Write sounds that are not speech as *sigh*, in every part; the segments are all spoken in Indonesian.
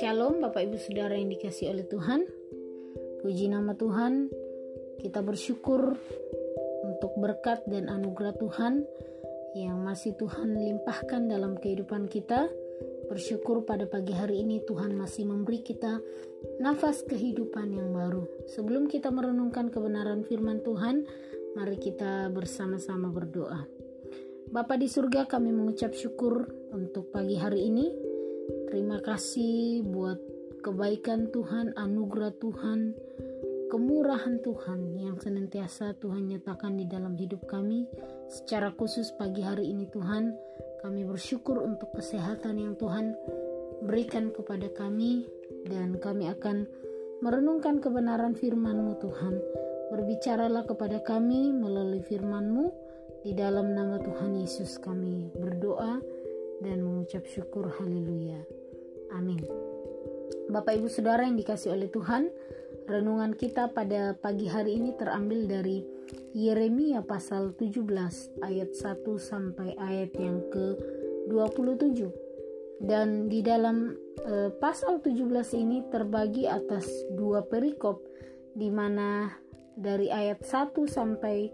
Shalom Bapak Ibu Saudara yang dikasih oleh Tuhan. Puji nama Tuhan. Kita bersyukur untuk berkat dan anugerah Tuhan Yang masih Tuhan limpahkan dalam kehidupan kita. Bersyukur pada pagi hari ini Tuhan masih memberi kita nafas kehidupan yang baru. Sebelum kita merenungkan kebenaran firman Tuhan Mari kita bersama-sama berdoa Bapa di surga kami mengucap syukur untuk pagi hari ini Terima kasih buat kebaikan Tuhan, anugerah Tuhan, kemurahan Tuhan yang senantiasa Tuhan nyatakan di dalam hidup kami. Secara khusus pagi hari ini Tuhan, kami bersyukur untuk kesehatan yang Tuhan berikan kepada kami dan kami akan merenungkan kebenaran firman-Mu Tuhan. Berbicaralah kepada kami melalui firman-Mu di dalam nama Tuhan Yesus kami berdoa dan mengucap syukur haleluya. Amin. Bapak Ibu Saudara yang dikasih oleh Tuhan, renungan kita pada pagi hari ini terambil dari Yeremia pasal 17 ayat 1 sampai ayat yang ke-27. Dan di dalam e, pasal 17 ini terbagi atas dua perikop di mana dari ayat 1 sampai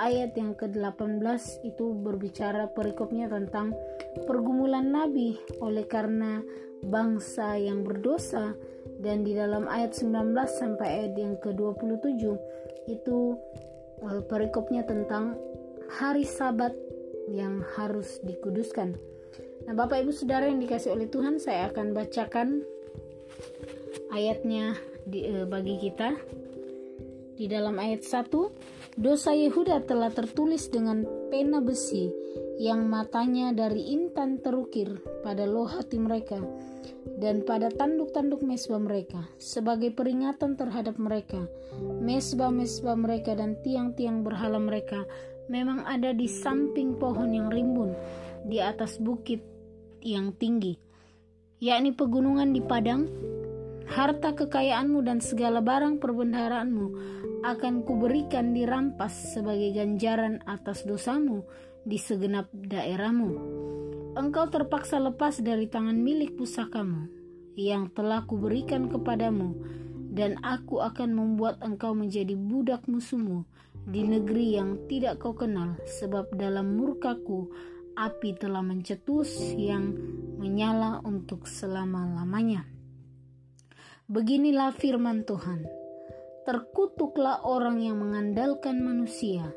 ayat yang ke-18 itu berbicara perikopnya tentang pergumulan nabi oleh karena bangsa yang berdosa dan di dalam ayat 19 sampai ayat yang ke-27 itu uh, perikopnya tentang hari sabat yang harus dikuduskan. Nah, Bapak Ibu Saudara yang dikasih oleh Tuhan, saya akan bacakan ayatnya di, uh, bagi kita. Di dalam ayat 1, dosa Yehuda telah tertulis dengan pena besi yang matanya dari intan terukir pada loh hati mereka dan pada tanduk-tanduk mesbah mereka sebagai peringatan terhadap mereka. Mesbah-mesbah mereka dan tiang-tiang berhala mereka memang ada di samping pohon yang rimbun di atas bukit yang tinggi, yakni pegunungan di padang. Harta kekayaanmu dan segala barang perbendaharaanmu akan kuberikan dirampas sebagai ganjaran atas dosamu di segenap daerahmu engkau terpaksa lepas dari tangan milik pusakamu yang telah kuberikan kepadamu, dan aku akan membuat engkau menjadi budak musuhmu di negeri yang tidak kau kenal, sebab dalam murkaku api telah mencetus yang menyala untuk selama-lamanya. Beginilah firman Tuhan: Terkutuklah orang yang mengandalkan manusia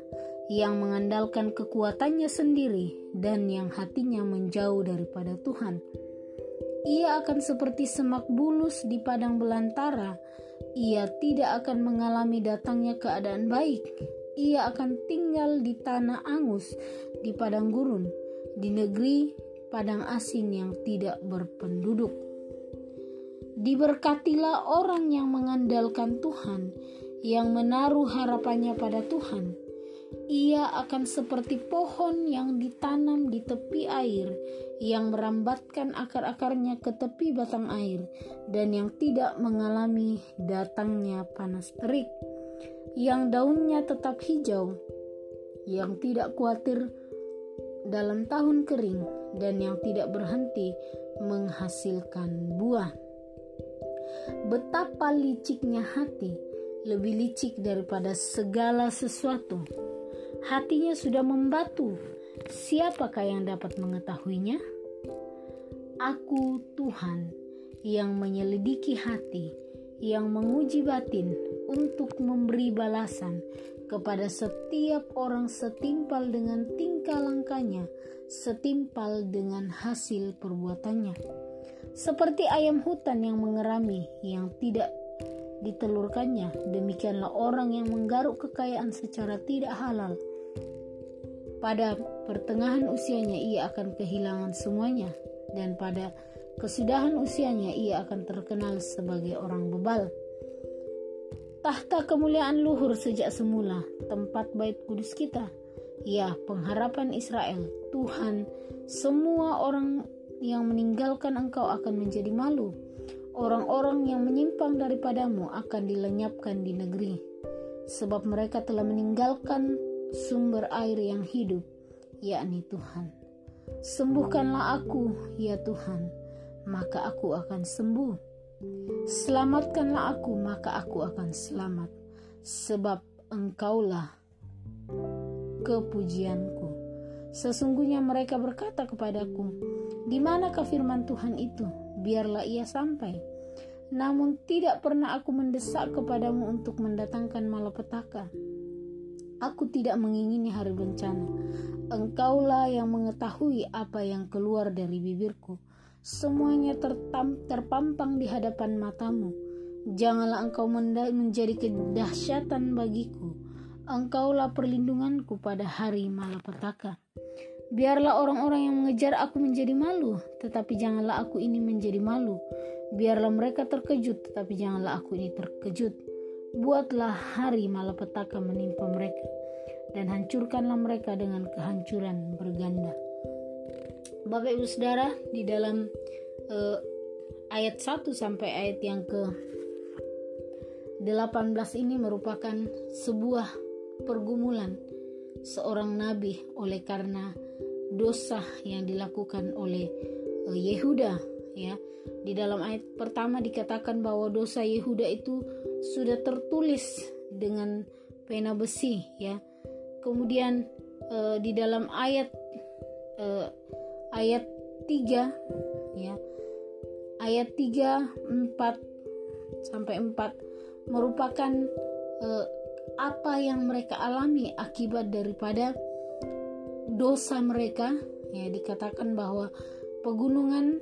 yang mengandalkan kekuatannya sendiri dan yang hatinya menjauh daripada Tuhan. Ia akan seperti semak bulus di padang belantara. Ia tidak akan mengalami datangnya keadaan baik. Ia akan tinggal di tanah angus, di padang gurun, di negeri padang asin yang tidak berpenduduk. Diberkatilah orang yang mengandalkan Tuhan, yang menaruh harapannya pada Tuhan ia akan seperti pohon yang ditanam di tepi air, yang merambatkan akar-akarnya ke tepi batang air, dan yang tidak mengalami datangnya panas terik, yang daunnya tetap hijau, yang tidak khawatir dalam tahun kering, dan yang tidak berhenti menghasilkan buah. Betapa liciknya hati, lebih licik daripada segala sesuatu hatinya sudah membatu. Siapakah yang dapat mengetahuinya? Aku Tuhan yang menyelidiki hati, yang menguji batin untuk memberi balasan kepada setiap orang setimpal dengan tingkah langkahnya, setimpal dengan hasil perbuatannya. Seperti ayam hutan yang mengerami, yang tidak ditelurkannya, demikianlah orang yang menggaruk kekayaan secara tidak halal pada pertengahan usianya ia akan kehilangan semuanya dan pada kesudahan usianya ia akan terkenal sebagai orang bebal. Tahta kemuliaan luhur sejak semula, tempat bait kudus kita. Ya, pengharapan Israel, Tuhan, semua orang yang meninggalkan engkau akan menjadi malu. Orang-orang yang menyimpang daripadamu akan dilenyapkan di negeri, sebab mereka telah meninggalkan sumber air yang hidup, yakni Tuhan. Sembuhkanlah aku, ya Tuhan, maka aku akan sembuh. Selamatkanlah aku, maka aku akan selamat, sebab Engkaulah kepujianku. Sesungguhnya mereka berkata kepadaku, "Di manakah firman Tuhan itu? Biarlah ia sampai." Namun tidak pernah aku mendesak kepadamu untuk mendatangkan malapetaka. Aku tidak mengingini hari bencana. Engkaulah yang mengetahui apa yang keluar dari bibirku. Semuanya tertam, terpampang di hadapan matamu. Janganlah engkau menjadi kedahsyatan bagiku. Engkaulah perlindunganku pada hari malapetaka. Biarlah orang-orang yang mengejar aku menjadi malu, tetapi janganlah aku ini menjadi malu. Biarlah mereka terkejut, tetapi janganlah aku ini terkejut Buatlah hari malapetaka menimpa mereka dan hancurkanlah mereka dengan kehancuran berganda. Bapak Ibu Saudara, di dalam uh, ayat 1 sampai ayat yang ke 18 ini merupakan sebuah pergumulan seorang nabi oleh karena dosa yang dilakukan oleh uh, Yehuda ya. Di dalam ayat pertama dikatakan bahwa dosa Yehuda itu sudah tertulis dengan pena besi ya. Kemudian uh, di dalam ayat uh, ayat 3 ya. Ayat 3 4 sampai 4 merupakan uh, apa yang mereka alami akibat daripada dosa mereka ya dikatakan bahwa pegunungan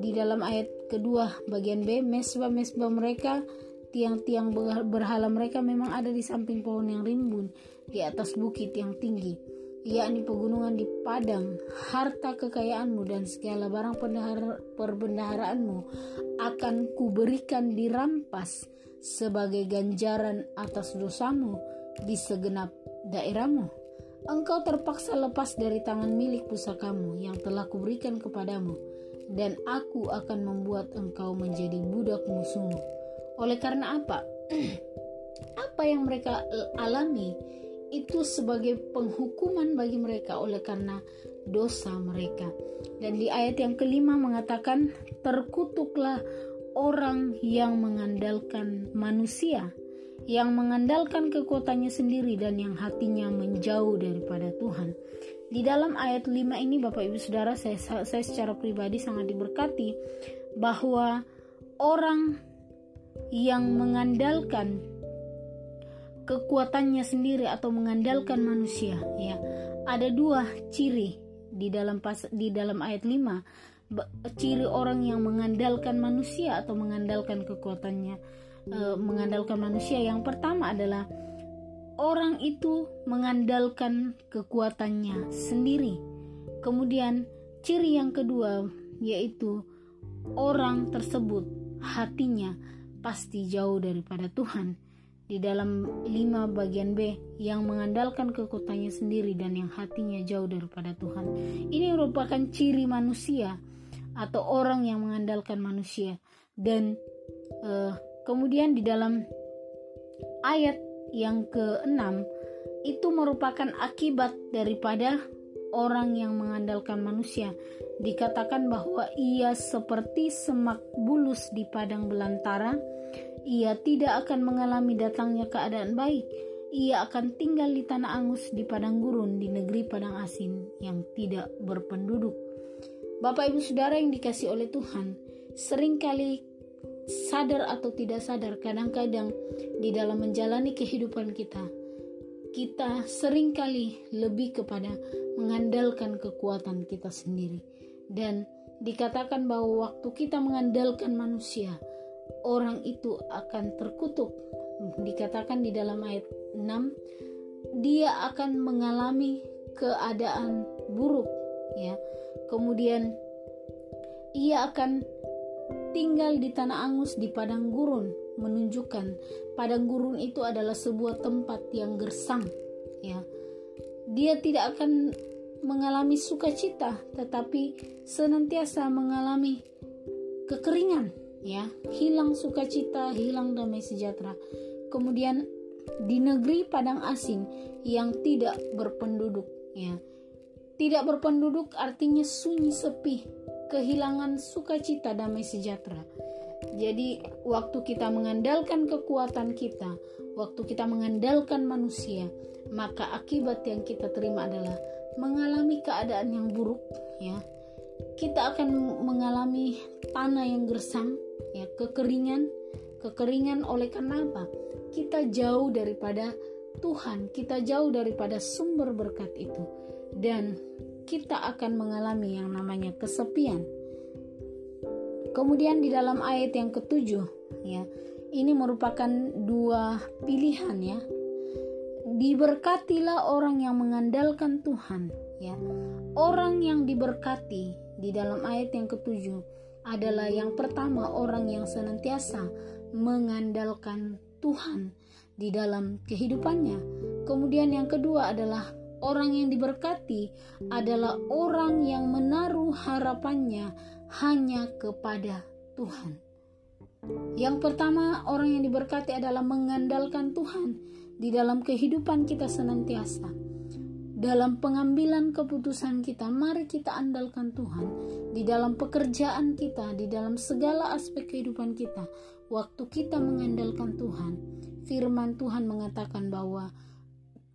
di dalam ayat kedua bagian B mesbah-mesbah mereka tiang-tiang berhala mereka memang ada di samping pohon yang rimbun di atas bukit yang tinggi yakni pegunungan di padang. Harta kekayaanmu dan segala barang perbendaharaanmu akan kuberikan dirampas sebagai ganjaran atas dosamu di segenap daerahmu engkau terpaksa lepas dari tangan milik pusakamu yang telah kuberikan kepadamu dan aku akan membuat engkau menjadi budak musuhmu. Oleh karena apa? *clears throat* apa yang mereka alami itu sebagai penghukuman bagi mereka oleh karena dosa mereka. Dan di ayat yang kelima mengatakan, "Terkutuklah orang yang mengandalkan manusia, yang mengandalkan kekuatannya sendiri dan yang hatinya menjauh daripada Tuhan." Di dalam ayat 5 ini Bapak Ibu Saudara saya, saya secara pribadi sangat diberkati bahwa orang yang mengandalkan kekuatannya sendiri atau mengandalkan manusia ya ada dua ciri di dalam pas di dalam ayat 5 ciri orang yang mengandalkan manusia atau mengandalkan kekuatannya e, mengandalkan manusia yang pertama adalah orang itu mengandalkan kekuatannya sendiri. Kemudian, ciri yang kedua yaitu orang tersebut hatinya pasti jauh daripada Tuhan. Di dalam lima bagian B yang mengandalkan kekuatannya sendiri dan yang hatinya jauh daripada Tuhan. Ini merupakan ciri manusia atau orang yang mengandalkan manusia. Dan uh, kemudian di dalam ayat yang keenam itu merupakan akibat daripada orang yang mengandalkan manusia. Dikatakan bahwa ia seperti semak bulus di padang belantara. Ia tidak akan mengalami datangnya keadaan baik. Ia akan tinggal di tanah angus di padang gurun di negeri padang asin yang tidak berpenduduk. Bapak Ibu Saudara yang dikasih oleh Tuhan, sering kali sadar atau tidak sadar kadang-kadang di dalam menjalani kehidupan kita kita sering kali lebih kepada mengandalkan kekuatan kita sendiri. Dan dikatakan bahwa waktu kita mengandalkan manusia orang itu akan terkutuk. Dikatakan di dalam ayat 6 dia akan mengalami keadaan buruk ya. Kemudian ia akan tinggal di tanah angus di padang gurun menunjukkan padang gurun itu adalah sebuah tempat yang gersang ya. Dia tidak akan mengalami sukacita tetapi senantiasa mengalami kekeringan ya. Hilang sukacita hilang damai sejahtera. Kemudian di negeri padang asing yang tidak berpenduduk ya. Tidak berpenduduk artinya sunyi sepi, kehilangan sukacita damai sejahtera. Jadi waktu kita mengandalkan kekuatan kita, waktu kita mengandalkan manusia, maka akibat yang kita terima adalah mengalami keadaan yang buruk ya. Kita akan mengalami tanah yang gersam, ya, kekeringan, kekeringan oleh karena apa? Kita jauh daripada Tuhan, kita jauh daripada sumber berkat itu. Dan kita akan mengalami yang namanya kesepian. Kemudian di dalam ayat yang ketujuh, ya, ini merupakan dua pilihan ya. Diberkatilah orang yang mengandalkan Tuhan ya. Orang yang diberkati di dalam ayat yang ketujuh adalah yang pertama orang yang senantiasa mengandalkan Tuhan di dalam kehidupannya. Kemudian yang kedua adalah orang yang diberkati adalah orang yang menaruh harapannya hanya kepada Tuhan yang pertama orang yang diberkati adalah mengandalkan Tuhan di dalam kehidupan kita senantiasa. Dalam pengambilan keputusan kita, mari kita andalkan Tuhan di dalam pekerjaan kita, di dalam segala aspek kehidupan kita. Waktu kita mengandalkan Tuhan, firman Tuhan mengatakan bahwa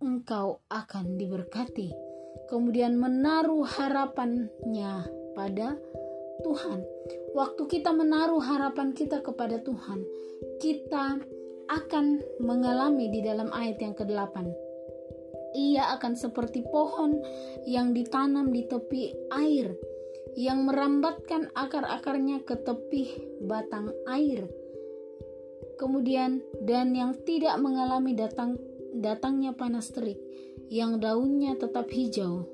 engkau akan diberkati. Kemudian menaruh harapannya pada Tuhan. Waktu kita menaruh harapan kita kepada Tuhan, kita akan mengalami di dalam ayat yang ke-8. Ia akan seperti pohon yang ditanam di tepi air, yang merambatkan akar-akarnya ke tepi batang air. Kemudian dan yang tidak mengalami datang datangnya panas terik, yang daunnya tetap hijau,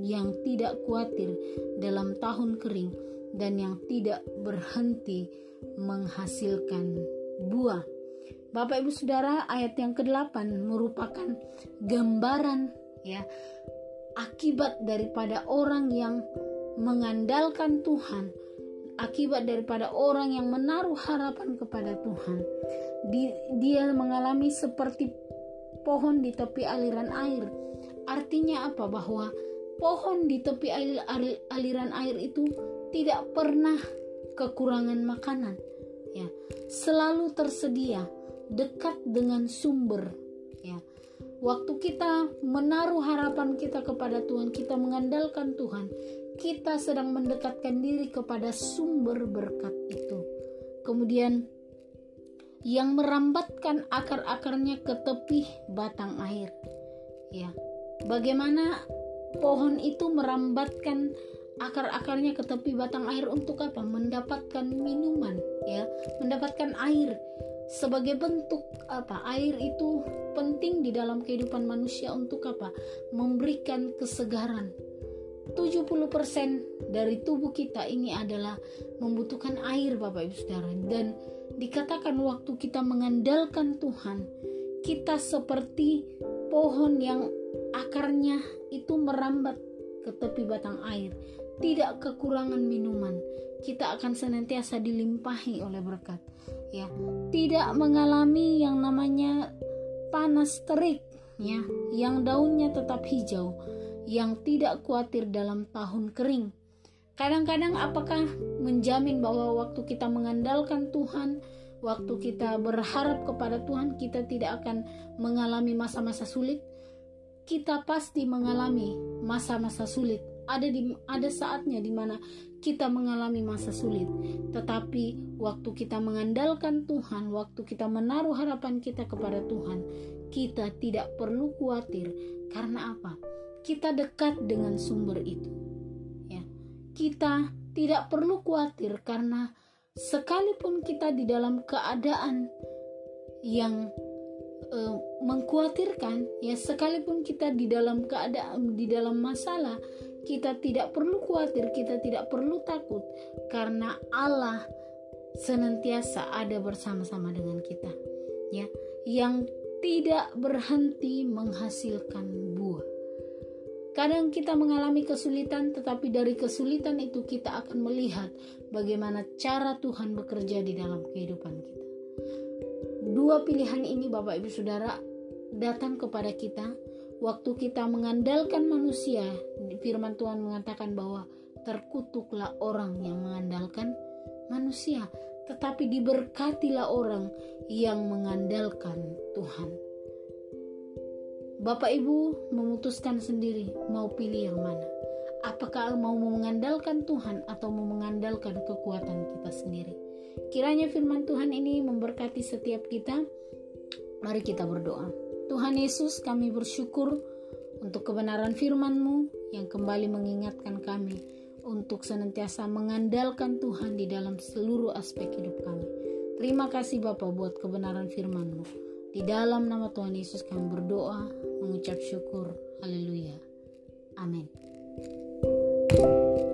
yang tidak khawatir dalam tahun kering dan yang tidak berhenti menghasilkan buah. Bapak Ibu Saudara, ayat yang ke-8 merupakan gambaran ya akibat daripada orang yang mengandalkan Tuhan, akibat daripada orang yang menaruh harapan kepada Tuhan. dia mengalami seperti pohon di tepi aliran air. Artinya apa? Bahwa pohon di tepi aliran air itu tidak pernah kekurangan makanan ya selalu tersedia dekat dengan sumber ya waktu kita menaruh harapan kita kepada Tuhan kita mengandalkan Tuhan kita sedang mendekatkan diri kepada sumber berkat itu kemudian yang merambatkan akar-akarnya ke tepi batang air. Ya bagaimana pohon itu merambatkan akar-akarnya ke tepi batang air untuk apa? Mendapatkan minuman, ya, mendapatkan air sebagai bentuk apa? Air itu penting di dalam kehidupan manusia untuk apa? Memberikan kesegaran. 70% dari tubuh kita ini adalah membutuhkan air Bapak Ibu Saudara. Dan dikatakan waktu kita mengandalkan Tuhan kita seperti pohon yang akarnya itu merambat ke tepi batang air. Tidak kekurangan minuman. Kita akan senantiasa dilimpahi oleh berkat. Ya tidak mengalami yang namanya panas terik ya yang daunnya tetap hijau yang tidak khawatir dalam tahun kering kadang-kadang apakah menjamin bahwa waktu kita mengandalkan Tuhan waktu kita berharap kepada Tuhan kita tidak akan mengalami masa-masa sulit? Kita pasti mengalami masa-masa sulit. Ada di ada saatnya di mana kita mengalami masa sulit. Tetapi waktu kita mengandalkan Tuhan waktu kita menaruh harapan kita kepada Tuhan kita tidak perlu khawatir. Karena apa? Kita dekat dengan sumber itu kita tidak perlu khawatir karena sekalipun kita di dalam keadaan yang uh, mengkhawatirkan ya sekalipun kita di dalam keadaan di dalam masalah kita tidak perlu khawatir, kita tidak perlu takut karena Allah senantiasa ada bersama-sama dengan kita. Ya, yang tidak berhenti menghasilkan buah. Kadang kita mengalami kesulitan, tetapi dari kesulitan itu kita akan melihat bagaimana cara Tuhan bekerja di dalam kehidupan kita. Dua pilihan ini, Bapak Ibu Saudara, datang kepada kita waktu kita mengandalkan manusia, firman Tuhan mengatakan bahwa terkutuklah orang yang mengandalkan manusia, tetapi diberkatilah orang yang mengandalkan Tuhan. Bapak Ibu memutuskan sendiri mau pilih yang mana. Apakah mau mengandalkan Tuhan atau mau mengandalkan kekuatan kita sendiri? Kiranya firman Tuhan ini memberkati setiap kita. Mari kita berdoa. Tuhan Yesus, kami bersyukur untuk kebenaran firman-Mu yang kembali mengingatkan kami untuk senantiasa mengandalkan Tuhan di dalam seluruh aspek hidup kami. Terima kasih Bapak buat kebenaran firman-Mu. Di dalam nama Tuhan Yesus kami berdoa, mengucap syukur. Haleluya. Amin. thank you